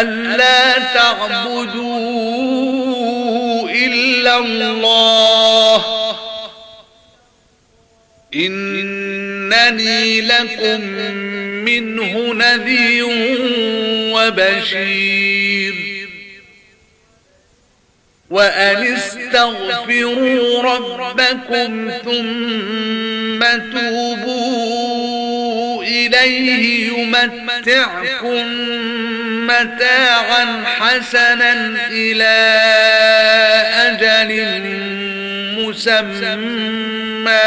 ألا تعبدوا إلا الله. إنني لكم منه نذير وبشير. وأن استغفروا ربكم ثم توبوا إليه يمتعكم متاعا حسنا إلى أجل مسمى.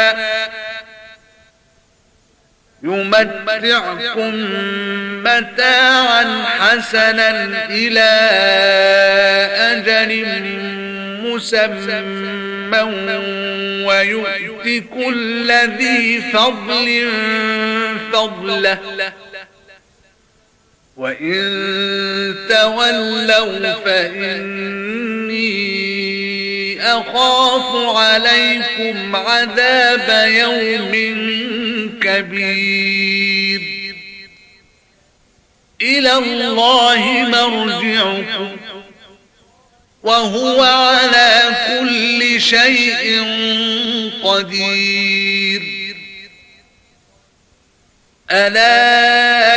يمتعكم متاعا حسنا إلى أجل مسمى ويؤتي كل ذي فضل فضله. وإن تولوا فإني أخاف عليكم عذاب يوم كبير. إلى الله مرجعكم. وهو على كل شيء قدير. ألا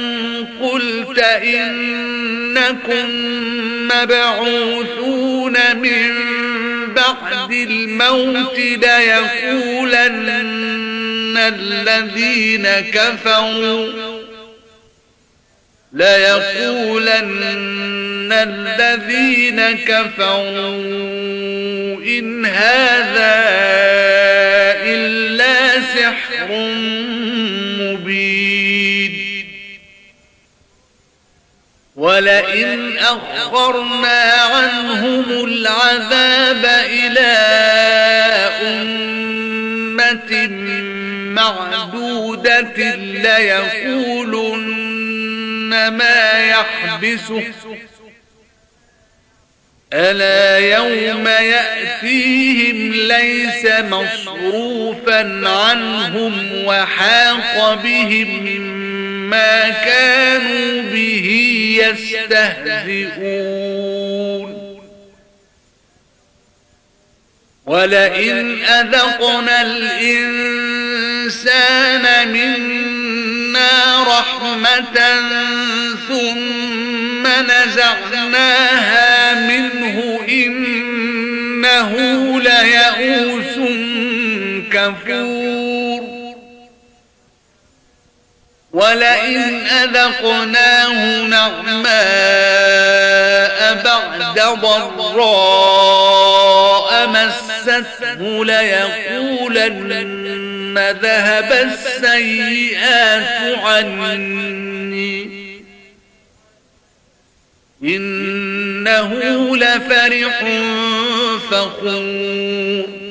قلت إنكم مبعوثون من بعد الموت ليقولن الذين كفروا ليقولن الذين كفروا إن هذا إلا سحر ولئن أخرنا عنهم العذاب إلى أمة معدودة ليقولن ما يحبسه ألا يوم يأتيهم ليس مصروفا عنهم وحاق بهم ما كانوا به يستهزئون. ولئن أذقنا الإنسان منا رحمة ثم نزعناها منه إنه ليئوس كفور. ولئن أذقناه نعماء بعد ضراء مسته ليقولن ذهب السيئات عني. إنه لفرح فخور.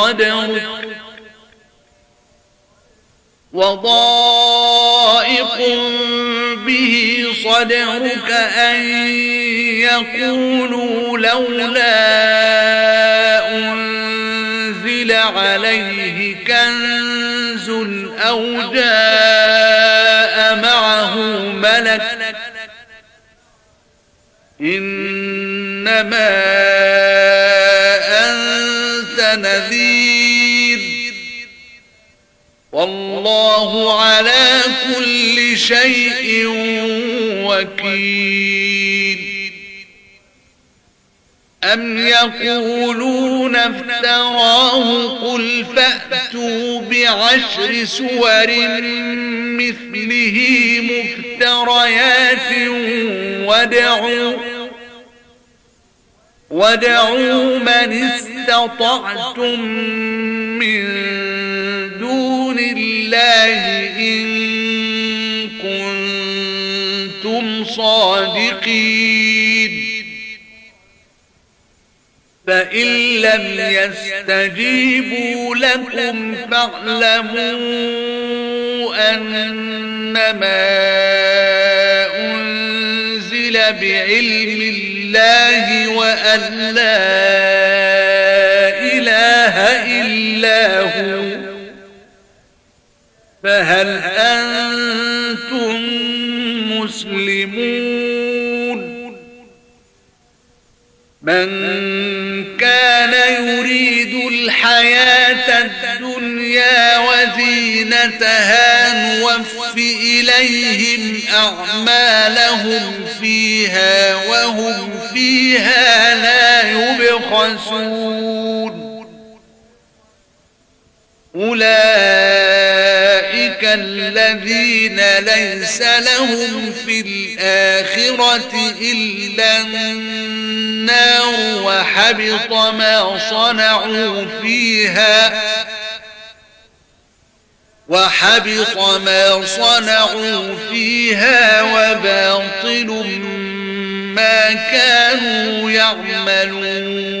صدرك وضائق به صدرك أن يقولوا لولا أنزل عليه كنز أو جاء معه ملك إنما نذير. والله على كل شيء وكيل. أم يقولون افتراه قل فأتوا بعشر سور مثله مفتريات ودعوا ودعوا من استطعتم من دون الله إن كنتم صادقين فإن لم يستجيبوا لكم فاعلموا أنما بعلم الله وأن لا إله إلا هو. فهل أنتم مسلمون؟ من كان يريد الحياة الدنيا وزينتها نوف إليهم أعمالهم فيها وهم فيها لا يبخسون. أولئك الذين ليس لهم في الآخرة إلا النار وحبط ما صنعوا فيها. وحبط ما صنعوا فيها وباطل ما كانوا يعملون.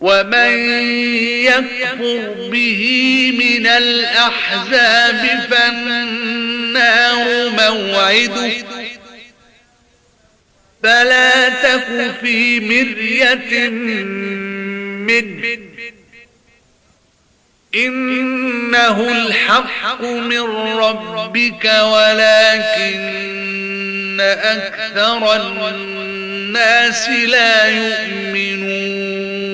ومن يكفر به من الأحزاب فالنار موعده فلا تك في مرية منه إنه الحق من ربك ولكن أكثر الناس لا يؤمنون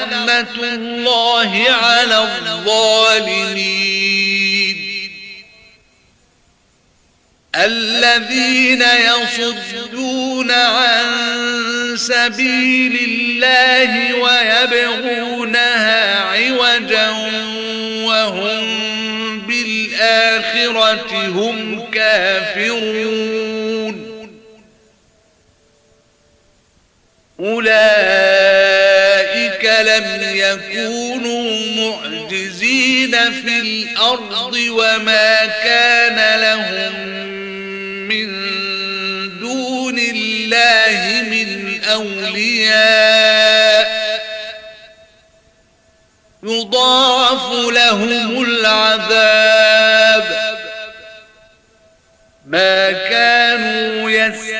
لعنة الله على الظالمين. الذين يصدون عن سبيل الله ويبغونها عوجا وهم بالآخرة هم كافرون. أولئك لم يكونوا معجزين في الأرض وما كان لهم الله من أولياء. يضاعف لهم العذاب. ما كانوا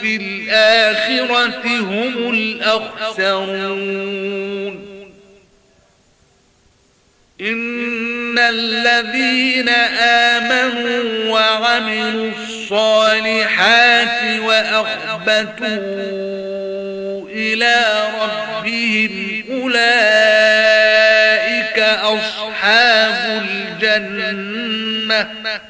في الآخرة هم الأخسرون. إن الذين آمنوا وعملوا الصالحات وأخبتوا إلى ربهم أولئك أصحاب الجنة.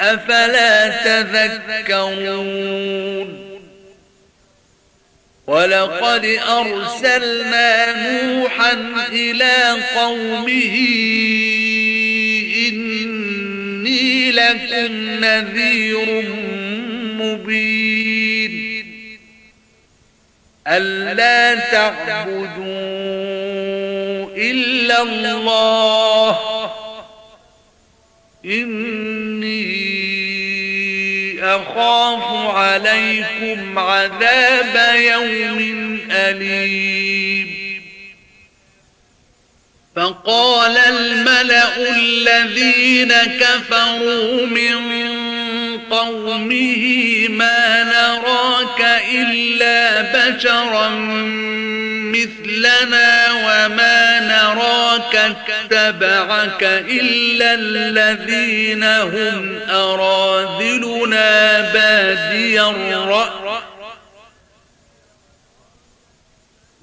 أفلا تذكرون؟ ولقد أرسلنا نوحا إلى قومه إني لكم نذير مبين. ألا تعبدوا إلا الله. إني أخاف عليكم عذاب يوم أليم. فقال الملأ الذين كفروا من قومه ما نراك إلا بشرا مثلنا وما نراك اتبعك إلا الذين هم أراذلنا بادي الرأي.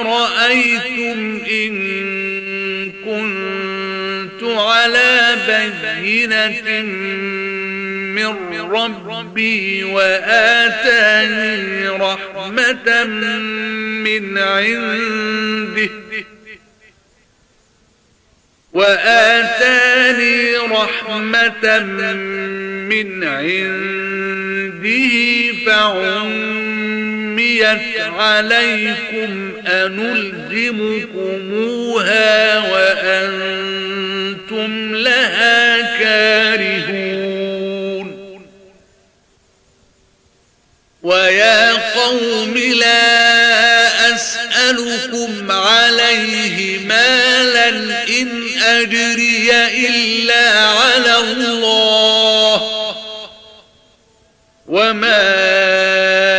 أرأيتم إن كنت على بينة من ربي وآتاني رحمة من عنده وآتاني رحمة من عنده فعميت عليكم أنلزمكموها وأنتم لها كارهون ويا قوم لا أسألكم عليه مالا إن أجري إلا على الله وما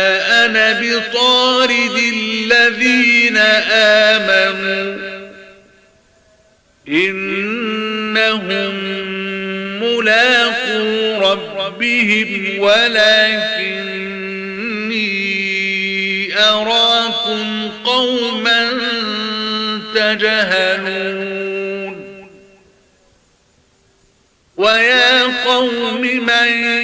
بطارد الذين آمنوا إنهم ملاقو ربهم ولكني أراكم قوما تجهلون ويا قوم من من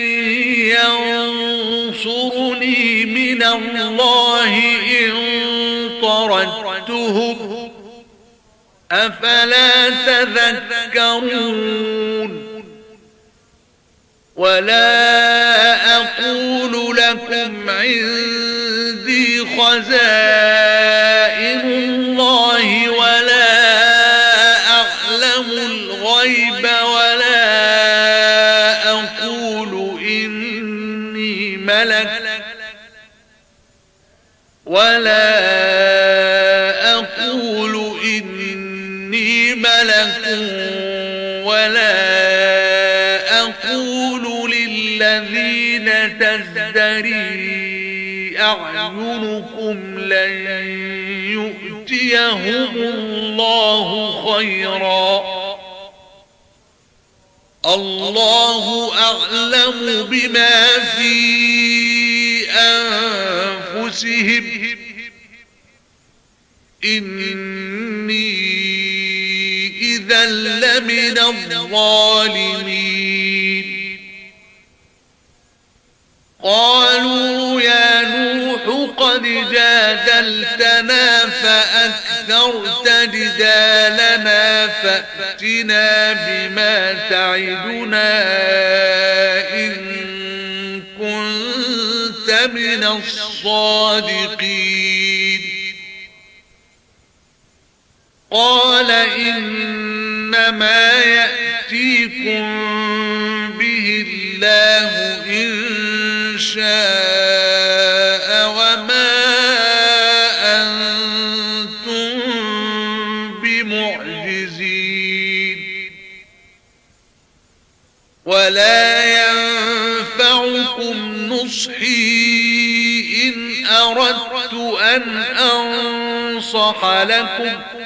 الله إن طردتهم. أفلا تذكرون. ولا أقول لكم عندي خزائن. ولا أقول إني ملك ولا الذين تزدري أعينكم لن يؤتيهم الله خيرا الله أعلم بما في أنفسهم إني إذا لمن الظالمين. قالوا يا نوح قد جادلتنا فأكثرت جدالنا فأتنا بما تعدنا إن كنت من الصادقين. قال إنما يأتيكم به الله إن شاء وما أنتم بمعجزين. ولا ينفعكم نصحي إن أردت أن أنصح لكم.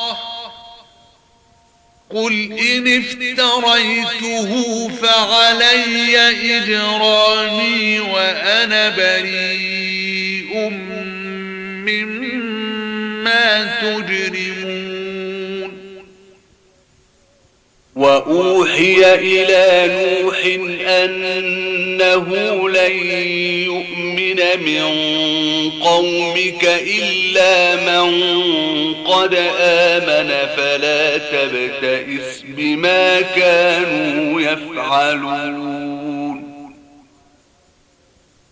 قل إن افتريته فعلي إجرامي وأنا بريء مما تجرمون وأوحي إلى نوح أنه لن يؤمن من قومك إلا من قد آمن فلا تبتئس بما كانوا يفعلون.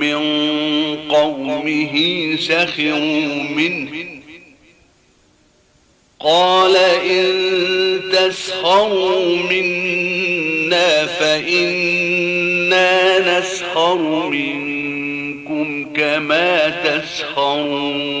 من قومه سخروا منه. قال إن تسخروا منا فإنا نسخر منكم كما تسخرون.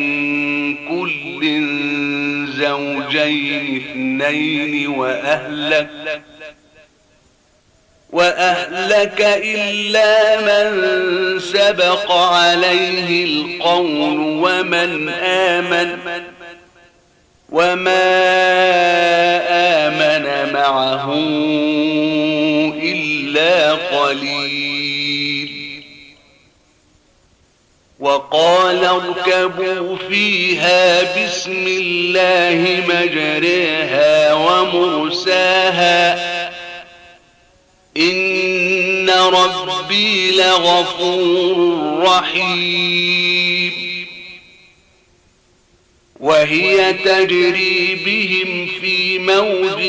زوجين اثنين وأهلك وأهلك إلا من سبق عليه القول ومن آمن وما آمن معه إلا قليل. وقال اركبوا فيها بسم الله مجريها ومرساها. إن ربي لغفور رحيم. وهي تجري بهم في موج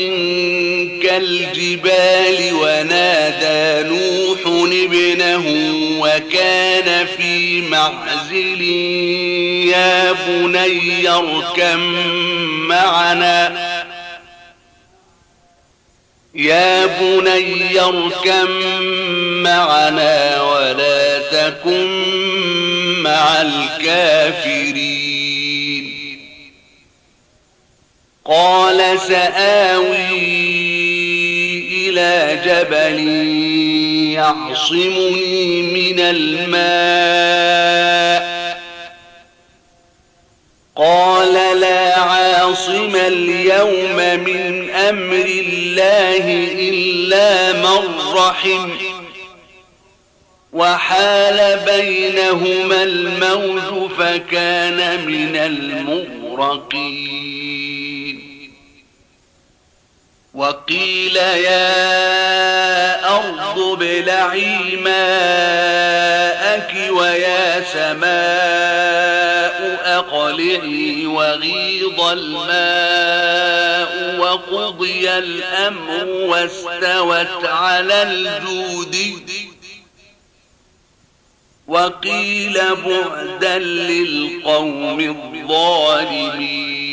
كالجبال ونادى نوح ابنه وكان في معزل. يا بني اركم معنا. يا بني اركم معنا ولا تكن مع الكافرين. قال سآوي إلى جبل يعصمني من الماء. قال لا عاصم اليوم من أمر الله إلا من رحم. وحال بينهما الموت فكان من المغرقين. وقيل يا أرض ابلعي ماءك ويا سماء أقلعي وغيض الماء وقضي الأمر واستوت على الجود. وقيل بعدا للقوم الظالمين.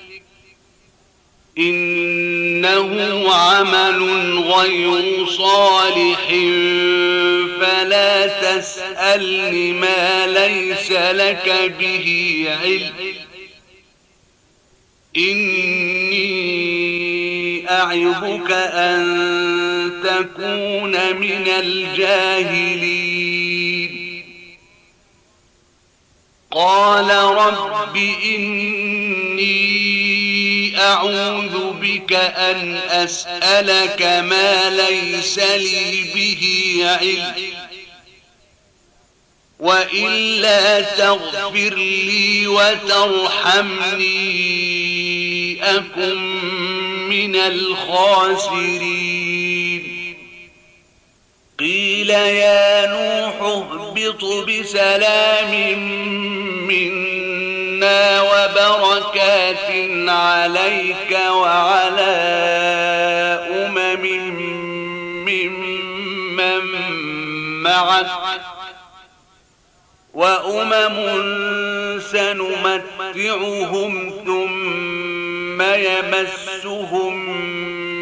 إنه عمل غير صالح فلا تسألني ما ليس لك به علم. إني أعظك أن تكون من الجاهلين. قال رب إني أعوذ بك أن أسألك ما ليس لي به علم وإلا تغفر لي وترحمني أكن من الخاسرين. قيل يا نوح اهبط بسلام منا وبركات عليك وعلى أمم ممن معك وأمم سنمتعهم ثم يمسهم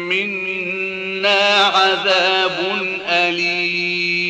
منا عذاب أليم.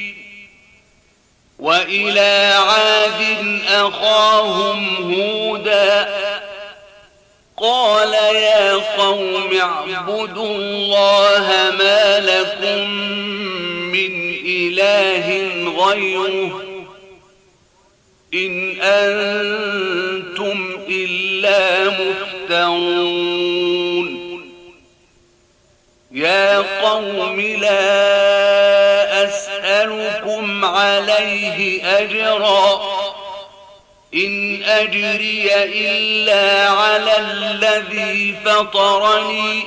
وإلى عاد أخاهم هودا قال يا قوم اعبدوا الله ما لكم من إله غيره إن أنتم إلا مفترون يا قوم لا عليه أجرا. إن أجري إلا على الذي فطرني.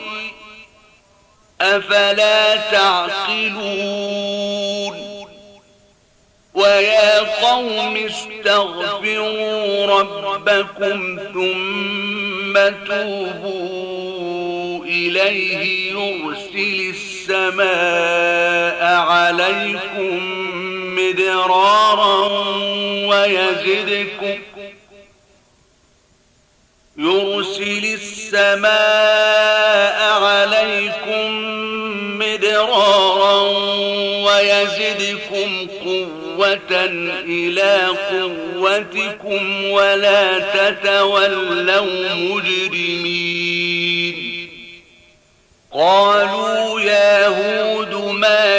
أفلا تعقلون. ويا قوم استغفروا ربكم ثم توبوا إليه يرسل السماء عليكم مدرارا ويزدكم. يرسل السماء عليكم مدرارا ويزدكم قوة إلى قوتكم ولا تتولوا مجرمين. قالوا يا هود ما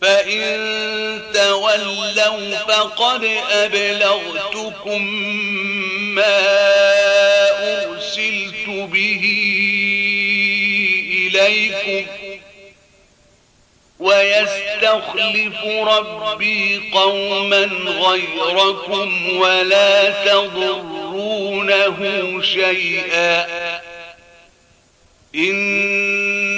فإن تولوا فقد أبلغتكم ما أرسلت به إليكم ويستخلف ربي قوما غيركم ولا تضرونه شيئا إن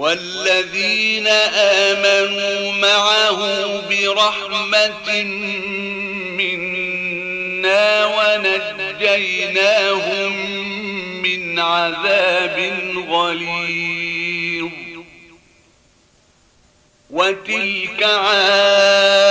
والذين آمنوا معه برحمة منا ونجيناهم من عذاب غليظ. وتلك عاد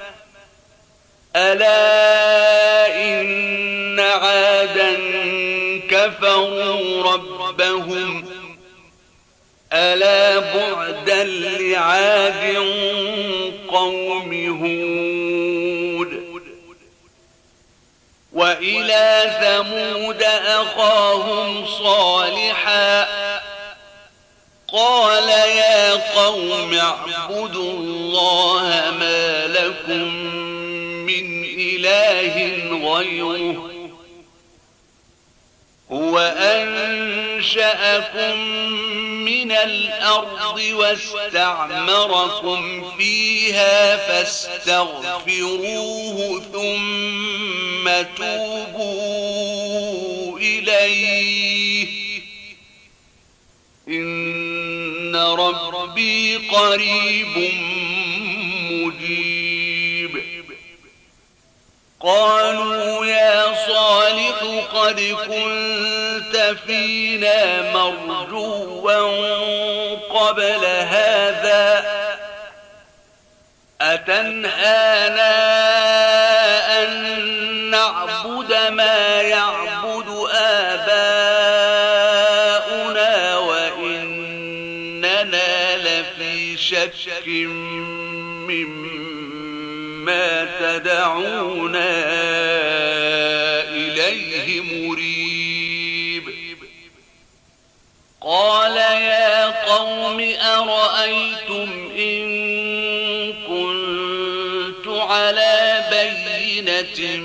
ألا إن عادا كفروا ربهم ألا بعدا لعاد قوم هود وإلى ثمود أخاهم صالحا قال يا قوم اعبدوا الله ما لكم غيره. هو أن أنشأكم من الأرض واستعمركم فيها فاستغفروه ثم توبوا إليه. إن ربي قريب مجيب قالوا يا صالح قد كنت فينا مرجوا قبل هذا أتنهانا أن نعبد ما يعبد آباؤنا وإننا لفي شك مما تدعونا إليه مريب. قال يا قوم أرأيتم إن كنت على بينة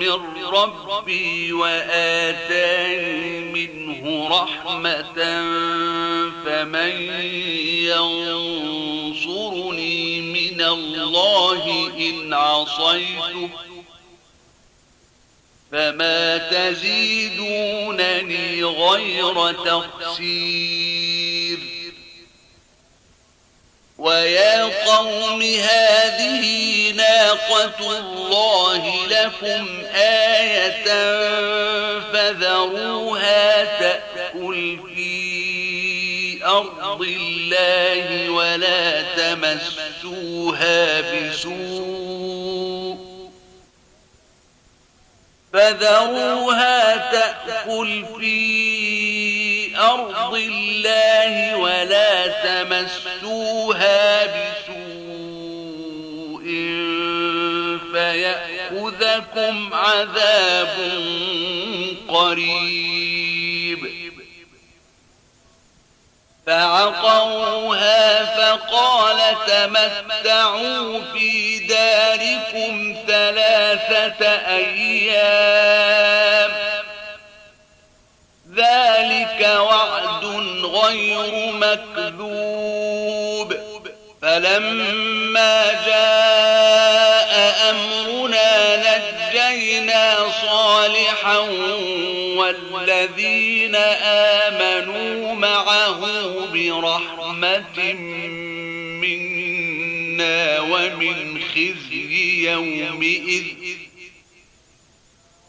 من ربي وآتاني منه رحمة فمن ينصرني من الله إن عصيته فما تزيدونني غير تخسير ويا قوم هذه ناقة الله لكم آية فذروها تأكل في أرض الله ولا تمسوها بسوء فذروها تأكل في أرض الله ولا تمسوها بسوء فيأخذكم عذاب قريب فعقروها فقال تمتعوا في داركم ثلاثة أيام. ذلك وعد غير مكذوب. فلما جاء أمرنا نجينا صالحا والذين آمنوا معه برحمة منا ومن خزي يومئذ.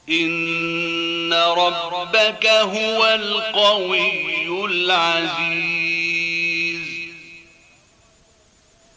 إن ربك هو القوي العزيز.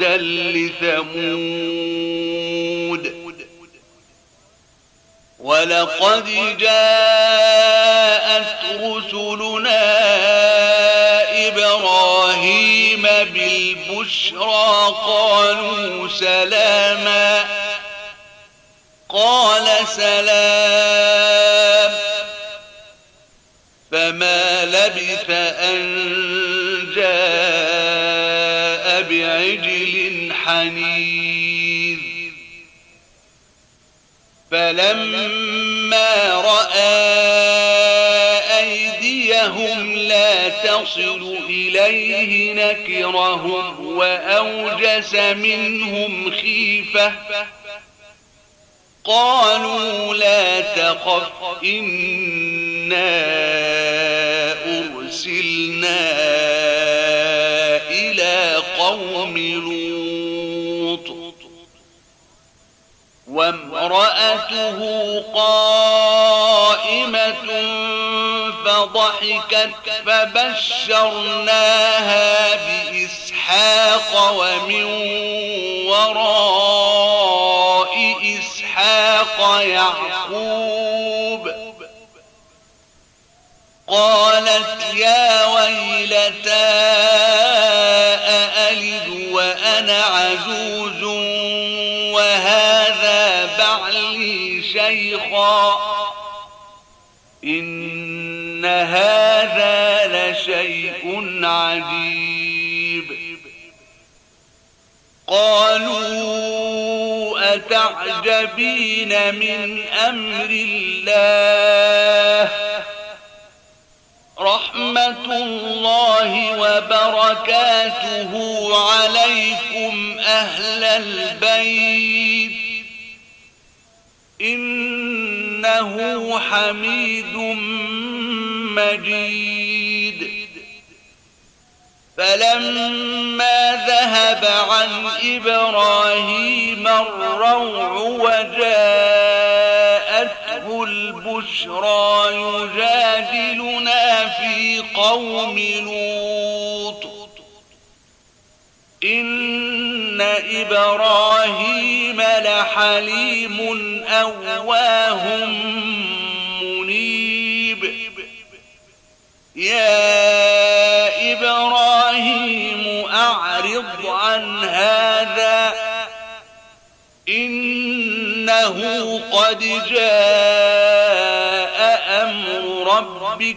بعدا لثمود. ولقد جاءت رسلنا إبراهيم بالبشرى قالوا سلاما. قال سلام فلما رأى أيديهم لا تصل إليه نكرهم وأوجس منهم خيفة. قالوا لا تخف إنا أرسلنا وامرأته قائمة فضحكت فبشرناها بإسحاق ومن وراء إسحاق يعقوب. قالت يا ويلتى أألد وأنا عجوز وهذا بعلي شيخا. إن هذا لشيء عجيب. قالوا أتعجبين من أمر الله؟ رحمة الله وبركاته عليكم أهل البيت. إنه حميد مجيد. فلما ذهب عن إبراهيم الروع وجاءته البشرى يجادلنا في قوم لوط. إن إبراهيم لحليم أواه منيب. يا إبراهيم أعرض عن هذا. إنه قد جاء أمر ربك.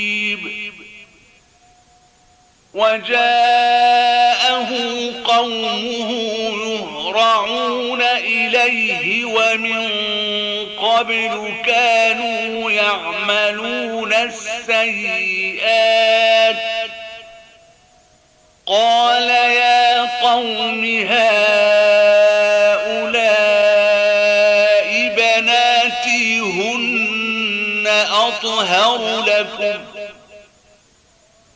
وجاءه قومه يهرعون إليه ومن قبل كانوا يعملون السيئات. قال يا قوم هؤلاء بناتي هن أطهر لكم.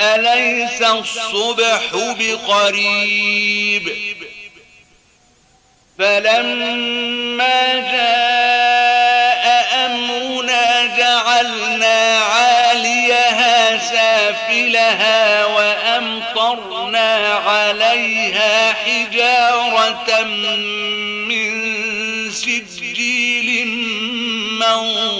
أليس الصبح بقريب؟ فلما جاء أمرنا جعلنا عاليها سافلها وأمطرنا عليها حجارة من سجيل منضود.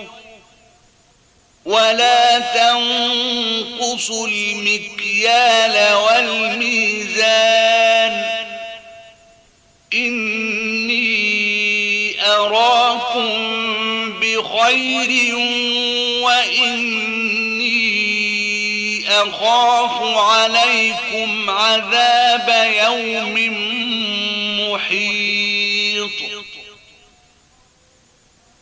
ولا تنقصوا المكيال والميزان. إني أراكم بخير وإني أخاف عليكم عذاب يوم محيط.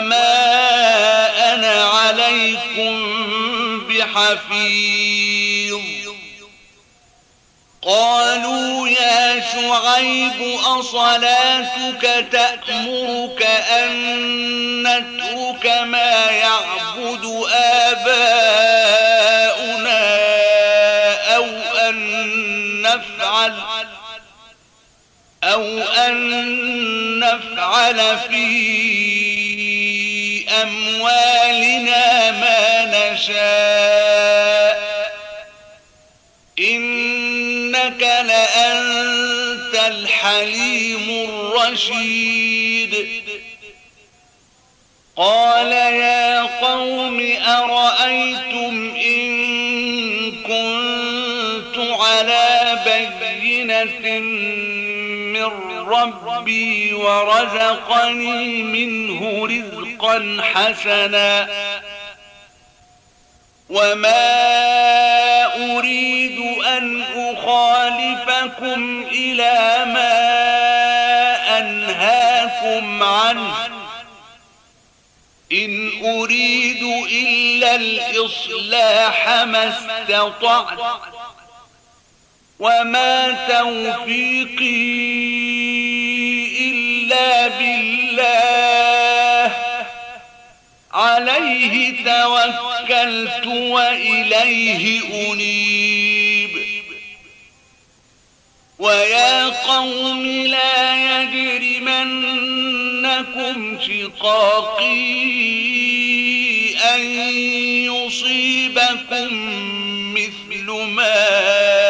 وما أنا عليكم بحفيظ قالوا يا شعيب أصلاتك تأمرك أن نترك ما يعبد آباؤنا أو أن نفعل أو أن نفعل في أموالنا ما نشاء. إنك لأنت الحليم الرشيد. قال يا قوم أرأيتم إن كنت على بينة من ربي ورزقني منه رزقا حسنا وما أريد أن أخالفكم إلى ما أنهاكم عنه. إن أريد إلا الإصلاح ما استطعت. وما توفيقي إلا بالله عليه توكلت وإليه أنيب ويا قوم لا يجرمنكم شقاقي أن يصيبكم مثل ما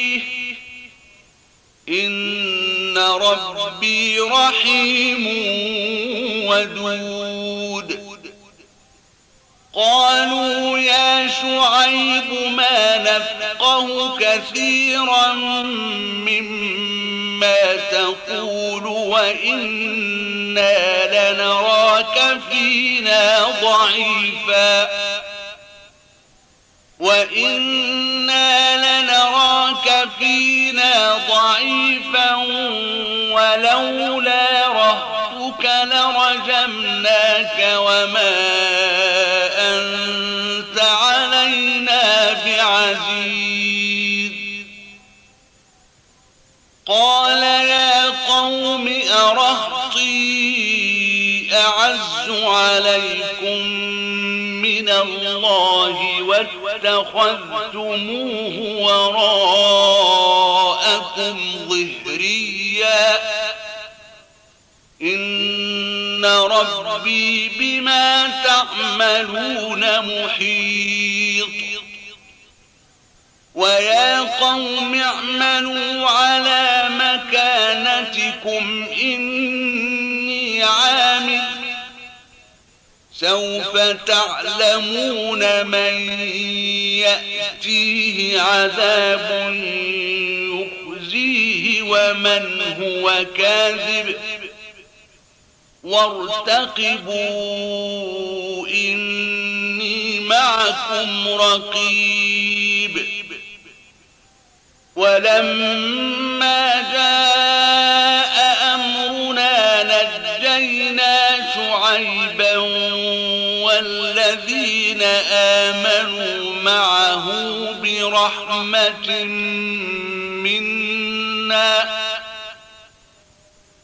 إن ربي رحيم ودود. قالوا يا شعيب ما نفقه كثيرا مما تقول وإنا لنراك فينا ضعيفا. وإنا فينا ضعيفا ولولا رهتك لرجمناك وما أنت علينا بعزيز قال يا قوم أرهطي أعز عليكم الله واتخذتموه وراءكم ظهريا. إن ربي بما تعملون محيط. ويا قوم اعملوا على مكانتكم إني سوف تعلمون من يأتيه عذاب يخزيه ومن هو كاذب. وارتقبوا إني معكم رقيب. ولما جاء أمرنا نجينا شعيبا والذين آمنوا معه برحمة منا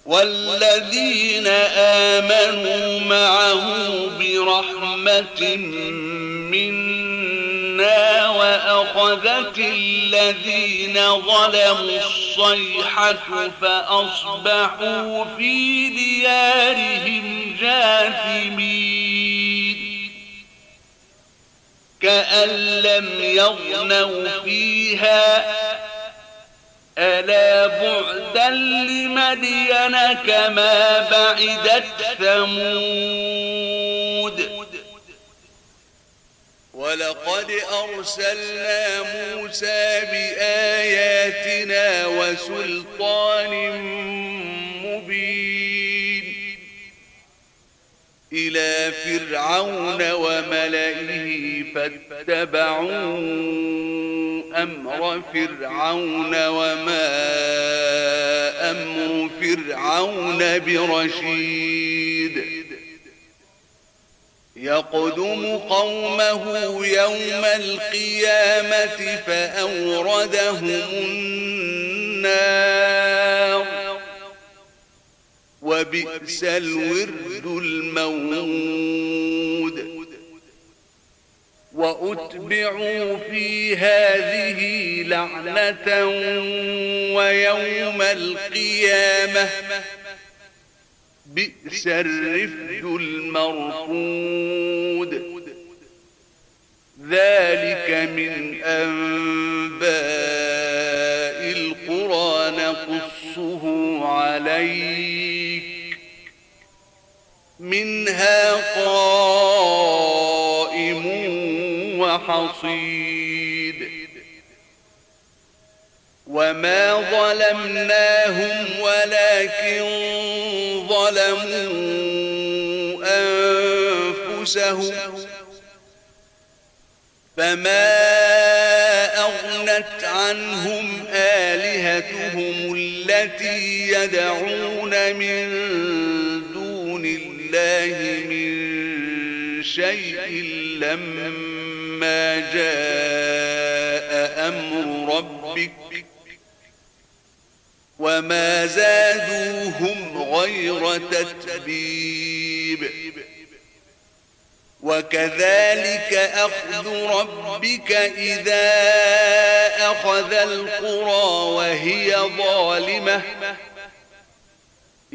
والذين آمنوا معه برحمة منا وأخذت الذين ظلموا الصيحة فأصبحوا في ديارهم جاثمين. كأن لم يغنوا فيها. ألا بعدا لمدين كما بعدت ثمود. ولقد أرسلنا موسى بآياتنا وسلطان مبين. إلى فرعون وملئه فاتبعوا أمر فرعون وما أمر فرعون برشيد. يقدم قومه يوم القيامة فأوردهم النار. وبئس الورد المورود وأتبعوا في هذه لعنة ويوم القيامة. بئس الرفد المرفود. ذلك من أنباء القرى نقصه عليك. منها قائم وحصيد. وما ظلمناهم ولكن ظلموا أنفسهم. فما أغنت عنهم آلهتهم التي يدعون من الله من شيء لما ما جاء أمر ربك وما زادوهم غير تتبيب. وكذلك أخذ ربك إذا أخذ القرى وهي ظالمة.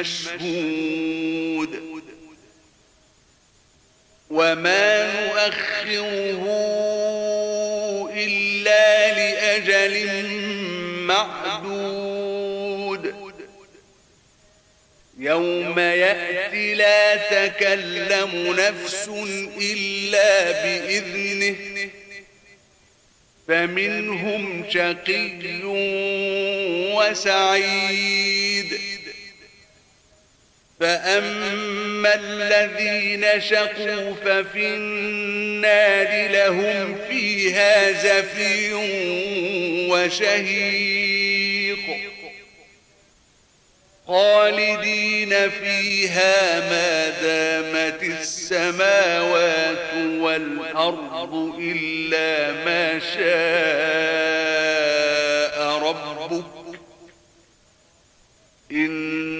مشهود. وما نؤخره إلا لأجل معدود. يوم يأتي لا تكلم نفس إلا بإذنه. فمنهم شقي وسعيد. فأما الذين شقوا ففي النار لهم فيها زفير وشهيق خالدين فيها ما دامت السماوات والأرض إلا ما شاء ربك إن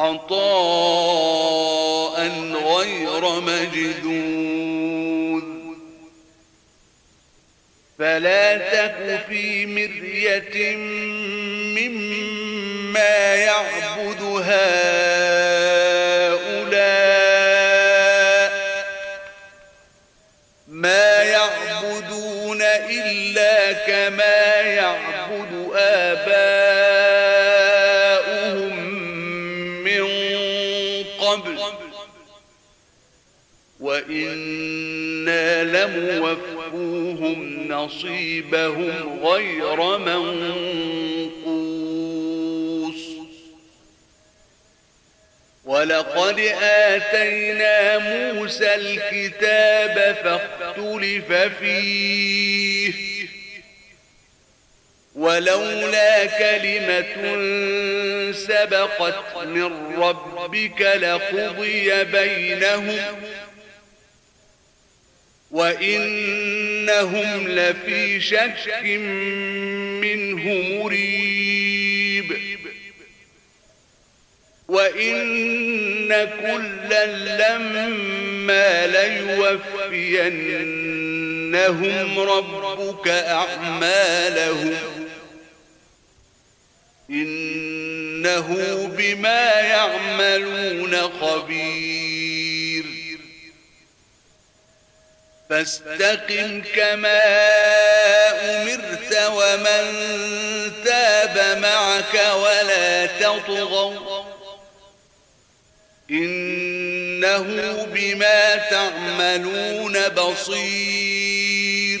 عطاء غير مجدود فلا تك في مرية مما يعبد هؤلاء. ما يعبدون إلا كما يعبد آباؤهم. وإنا لموفوهم نصيبهم غير منقوص. ولقد آتينا موسى الكتاب فاختلف فيه. ولولا كلمة سبقت من ربك لقضي بينهم وإنهم لفي شك منه مريب. وإن كلا لما ليوفينهم ربك أعمالهم. إنه بما يعملون خبير. فاستقم كما أمرت ومن تاب معك ولا تطغوا. إنه بما تعملون بصير.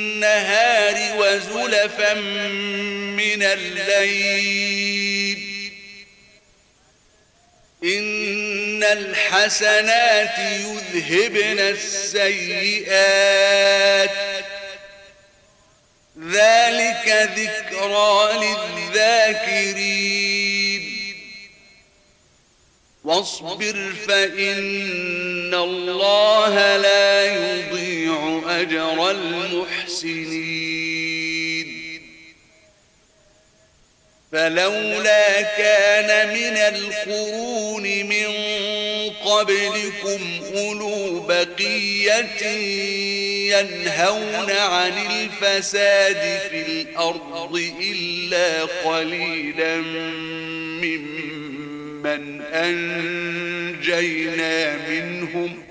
النهار وزلفا من الليل. إن الحسنات يذهبن السيئات. ذلك ذكرى للذاكرين. واصبر فإن الله لا يضيع أجر المحسنين. فلولا كان من القرون من قبلكم أولو بقية ينهون عن الفساد في الأرض إلا قليلا ممن أنجينا منهم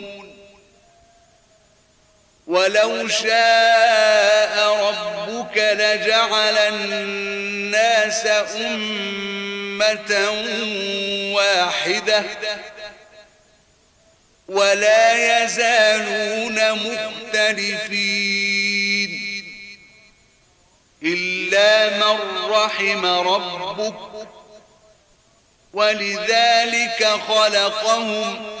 ولو شاء ربك لجعل الناس أمة واحدة ولا يزالون مختلفين إلا من رحم ربك ولذلك خلقهم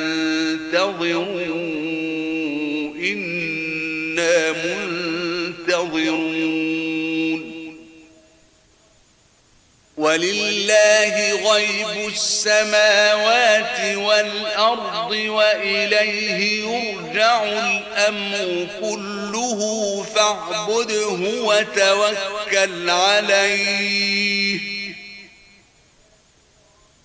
إنا منتظرون. ولله غيب السماوات والأرض وإليه يرجع الأمر كله فاعبده وتوكل عليه.